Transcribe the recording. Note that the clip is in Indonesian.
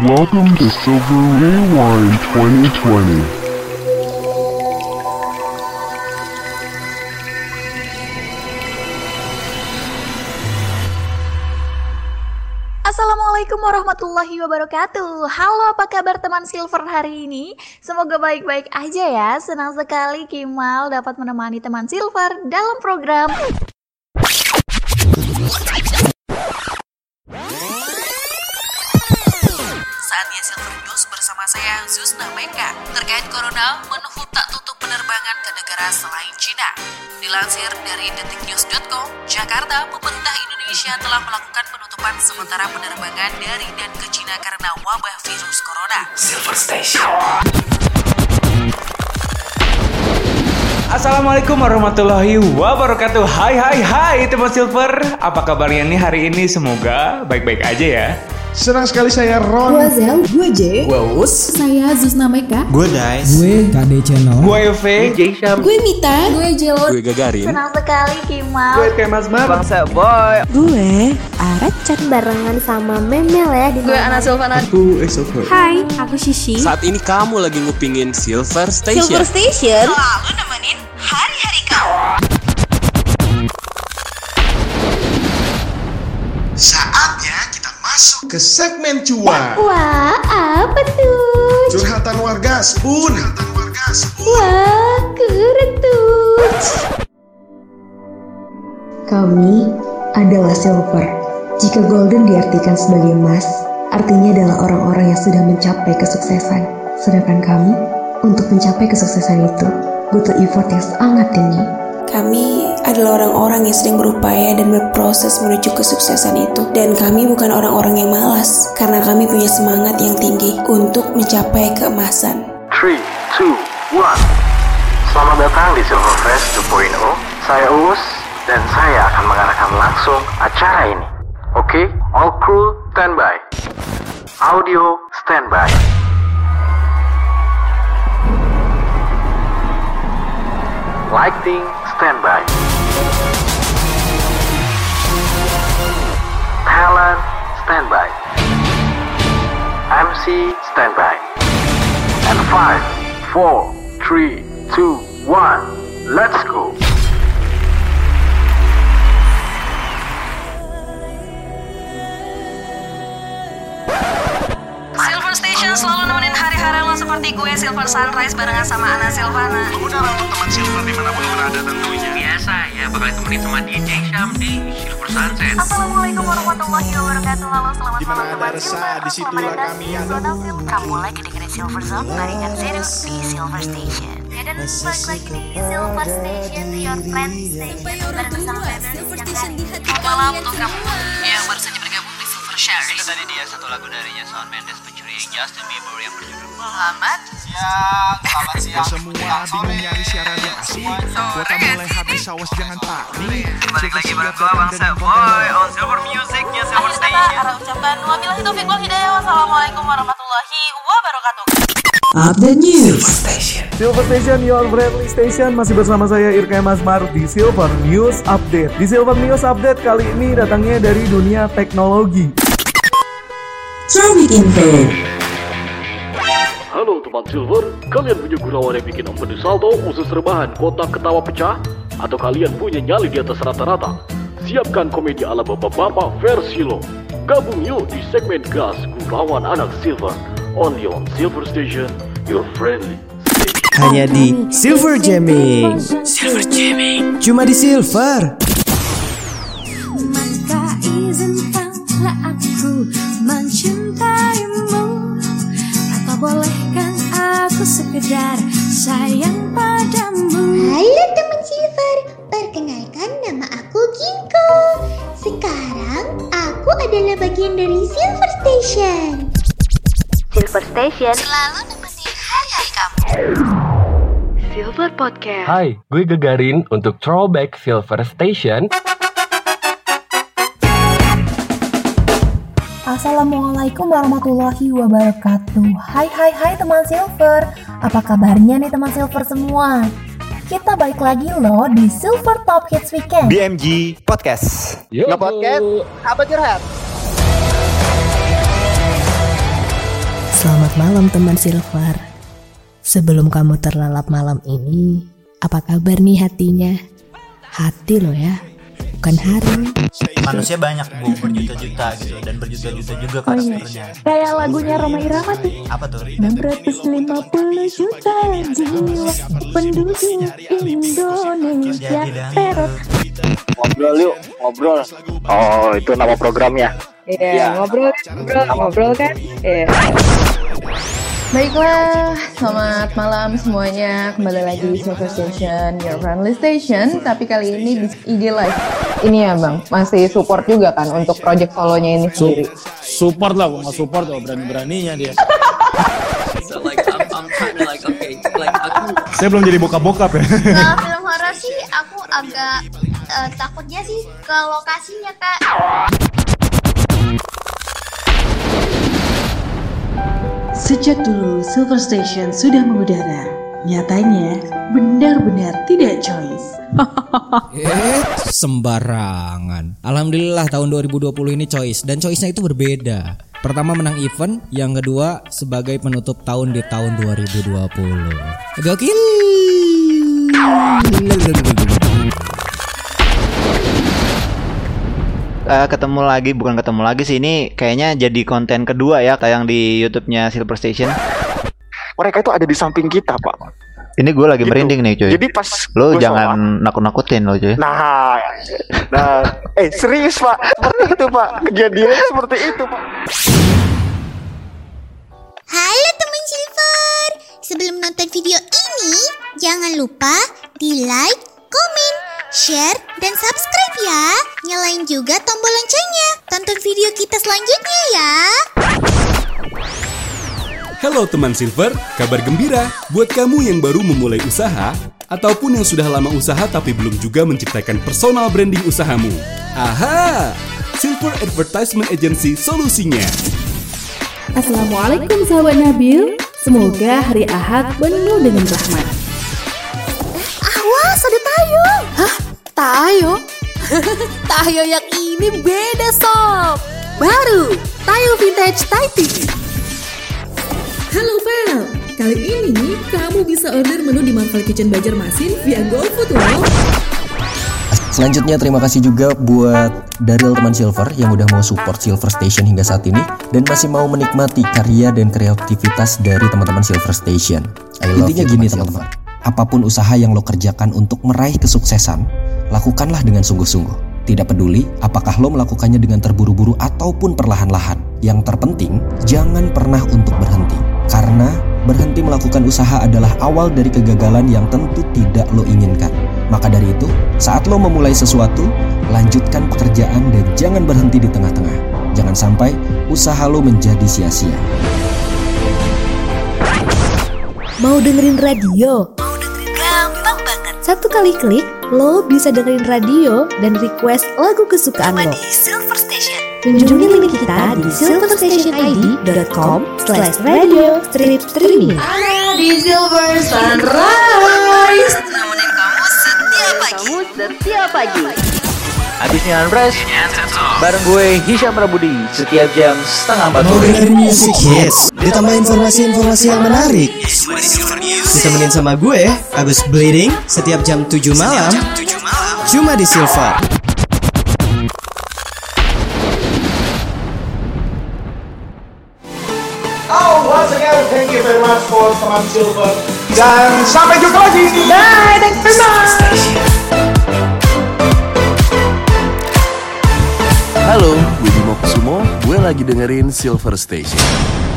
Welcome to Silver Rewind 2020. Assalamualaikum warahmatullahi wabarakatuh. Halo apa kabar teman Silver hari ini? Semoga baik-baik aja ya. Senang sekali Kimal dapat menemani teman Silver dalam program Saatnya Silver News bersama saya Zuzna Meka Terkait Corona, Menhub tak tutup penerbangan ke negara selain Cina. Dilansir dari detiknews.com, Jakarta, pemerintah Indonesia telah melakukan penutupan sementara penerbangan dari dan ke Cina karena wabah virus corona. Silver Station. Assalamualaikum warahmatullahi wabarakatuh. Hai hai hai teman Silver. Apa kabarnya nih hari ini? Semoga baik-baik aja ya Senang sekali saya Ron. Gue Zel, gue J, Gue Us. Saya Zuzna Meka, Gue Dice Gue KD Channel. Gue Yove gue Mita, gue Jelot, Gue Gagarin. Senang sekali Kimal. Gue kayak Mas Mar Gue Aracat barengan sama Memel ya di gue Ana Silvana. Aku. Hai, aku Shishi. Saat ini kamu lagi ngupingin Silver Station. Silver Station. Selalu nemenin hari-hari kamu. Ke segmen cuan. Wah, apa tuh? Curhatan warga Spoon. Curhatan warga Spoon. Wah, keren tuh. Kami adalah silver. Jika golden diartikan sebagai emas, artinya adalah orang-orang yang sudah mencapai kesuksesan. Sedangkan kami, untuk mencapai kesuksesan itu, butuh effort yang sangat tinggi. Kami adalah orang-orang yang sedang berupaya dan berproses menuju kesuksesan itu. Dan kami bukan orang-orang yang malas, karena kami punya semangat yang tinggi untuk mencapai keemasan. 3, 2, 1 Selamat datang di Silverfest 2.0 Saya Uus dan saya akan mengarahkan langsung acara ini. Oke, all crew standby. Audio standby Lighting standby. Talent standby. MC standby. And 5, 4, 3, 2, 1 Let's go seperti gue Silver Sunrise barengan sama Ana Silvana. Udara untuk teman Silver di mana pun berada tentunya. Biasa ya, bakal ditemenin sama DJ Syam di Silver Sunset Assalamualaikum warahmatullahi wabarakatuh Halo selamat Di mana malam ada teman resah, Silver di situlah kami ada. Kamu lagi dengerin Silver Zone barengan Zerus di Silver Station. Ya dan balik lagi di Silver Station Your Friend Station Bareng sama Silver Station di hati Selamat malam untuk kamu yang baru saja Silver Sharing. Itu tadi dia satu lagu darinya Shawn Mendes pencuri Justin Bieber yang berjudul Selamat Siang, selamat siang. Semua bingung nyari siaran yang asik. Kuota mulai habis, awas jangan panik. Balik lagi bareng gua Bangsa Boy on Silver Musicnya Silver Akhir kata, Station ucapan. Wabillahi taufiq wal hidayah. Wassalamualaikum warahmatullahi wabarakatuh. Update News. Silver Station, your friendly station. Masih bersama saya Irka Mas Mar di Silver News Update. Di Silver News Update kali ini datangnya dari dunia teknologi Traffic Info Halo teman Silver, kalian punya gurauan yang bikin open salto usus rebahan kotak ketawa pecah? Atau kalian punya nyali di atas rata-rata? Siapkan komedi ala bapak-bapak versi lo. Gabung yuk di segmen gas gurauan anak Silver. Only on Silver Station, your friendly. Hanya di Silver Jamming Silver Jamming Cuma di Silver Izinkanlah aku mencintaimu Atau bolehkan aku sekedar sayang padamu Halo teman Silver, perkenalkan nama aku Ginko. Sekarang aku adalah bagian dari Silver Station. Silver Station Selalu nemenin hari-hari kamu. Silver Podcast Hai, gue Gagarin untuk Throwback Silver Station. Assalamualaikum warahmatullahi wabarakatuh Hai hai hai teman Silver Apa kabarnya nih teman Silver semua? Kita balik lagi loh di Silver Top Hits Weekend BMG Podcast Yo, Nge-podcast, apa curhat? Selamat malam teman Silver. Sebelum kamu terlelap malam ini, apa kabar nih hatinya? Hati lo ya, bukan hari. Manusia banyak bu, berjuta-juta gitu dan berjuta-juta juga karakternya. Kayak lagunya Roma Irama tuh. Apa tuh? 650 juta jiwa penduduk Indonesia Perot Ngobrol yuk, ngobrol. Oh, itu nama programnya. Iya, ngobrol, ngobrol, ngobrol kan? Iya. Baiklah, selamat malam semuanya. Kembali lagi di Silver Station, your friendly station. Tapi kali ini di IG Live. Ini ya bang, masih support juga kan untuk project solonya ini sendiri. Support lah, gua nggak support loh berani-beraninya dia. Saya belum jadi bokap-bokap ya. Kalau film horor sih aku agak eh, takutnya sih ke lokasinya kak. Sejak dulu Silver Station sudah mengudara. Nyatanya benar-benar tidak choice. Eh, sembarangan. Alhamdulillah tahun 2020 ini choice dan choice-nya itu berbeda. Pertama menang event, yang kedua sebagai penutup tahun di tahun 2020. Gokil. Eh, ketemu lagi bukan ketemu lagi sih ini kayaknya jadi konten kedua ya tayang di YouTube-nya Silver Station. Mereka itu ada di samping kita, Pak. Ini gue lagi merinding nih cuy. Jadi pas lo jangan nakut-nakutin lo cuy. Nah, nah, eh serius Pak, seperti itu Pak, kejadiannya seperti itu Pak. Halo teman Silver, sebelum nonton video ini, jangan lupa di like, komen, share, dan subscribe ya. Nyalain juga tombol loncengnya. Tonton video kita selanjutnya ya. Halo teman Silver, kabar gembira buat kamu yang baru memulai usaha ataupun yang sudah lama usaha tapi belum juga menciptakan personal branding usahamu. Aha! Silver Advertisement Agency solusinya. Assalamualaikum sahabat Nabil. Semoga hari Ahad penuh dengan rahmat. Awas ada tayo. Hah? Tayo? tayo yang ini beda sob. Baru Tayo Vintage Taiti. Halo Vel, kali ini kamu bisa order menu di Marvel Kitchen Banjarmasin via GoFood loh. Selanjutnya terima kasih juga buat Daryl teman Silver yang udah mau support Silver Station hingga saat ini dan masih mau menikmati karya dan kreativitas dari teman-teman Silver Station. I love Intinya gini teman-teman, apa pun usaha yang lo kerjakan untuk meraih kesuksesan, lakukanlah dengan sungguh-sungguh. Tidak peduli apakah lo melakukannya dengan terburu-buru ataupun perlahan-lahan. Yang terpenting, jangan pernah untuk berhenti. Karena berhenti melakukan usaha adalah awal dari kegagalan yang tentu tidak lo inginkan. Maka dari itu, saat lo memulai sesuatu, lanjutkan pekerjaan dan jangan berhenti di tengah-tengah. Jangan sampai usaha lo menjadi sia-sia. Mau dengerin radio? Satu kali klik, lo bisa dengerin radio dan request lagu kesukaan lo. Di Silver Station. Kunjungi link kita di silverstationid.com slash radio strip streaming. Ada di Silver Sunrise. Nemenin kamu setiap pagi. Kamu setiap pagi. Habis nyalan fresh bareng gue Hisham Prabudi setiap jam setengah empat Mau sore. dengerin music hits, ditambah informasi-informasi yang menarik. Ditemenin sama gue, Agus Bleeding, setiap jam 7 malam. Cuma di Silver. Oh, once again, thank you very much for. Dan sampai jumpa lagi. Bye, thank you very much. Halo, gue Bimo Kusumo, gue lagi dengerin Silver Station.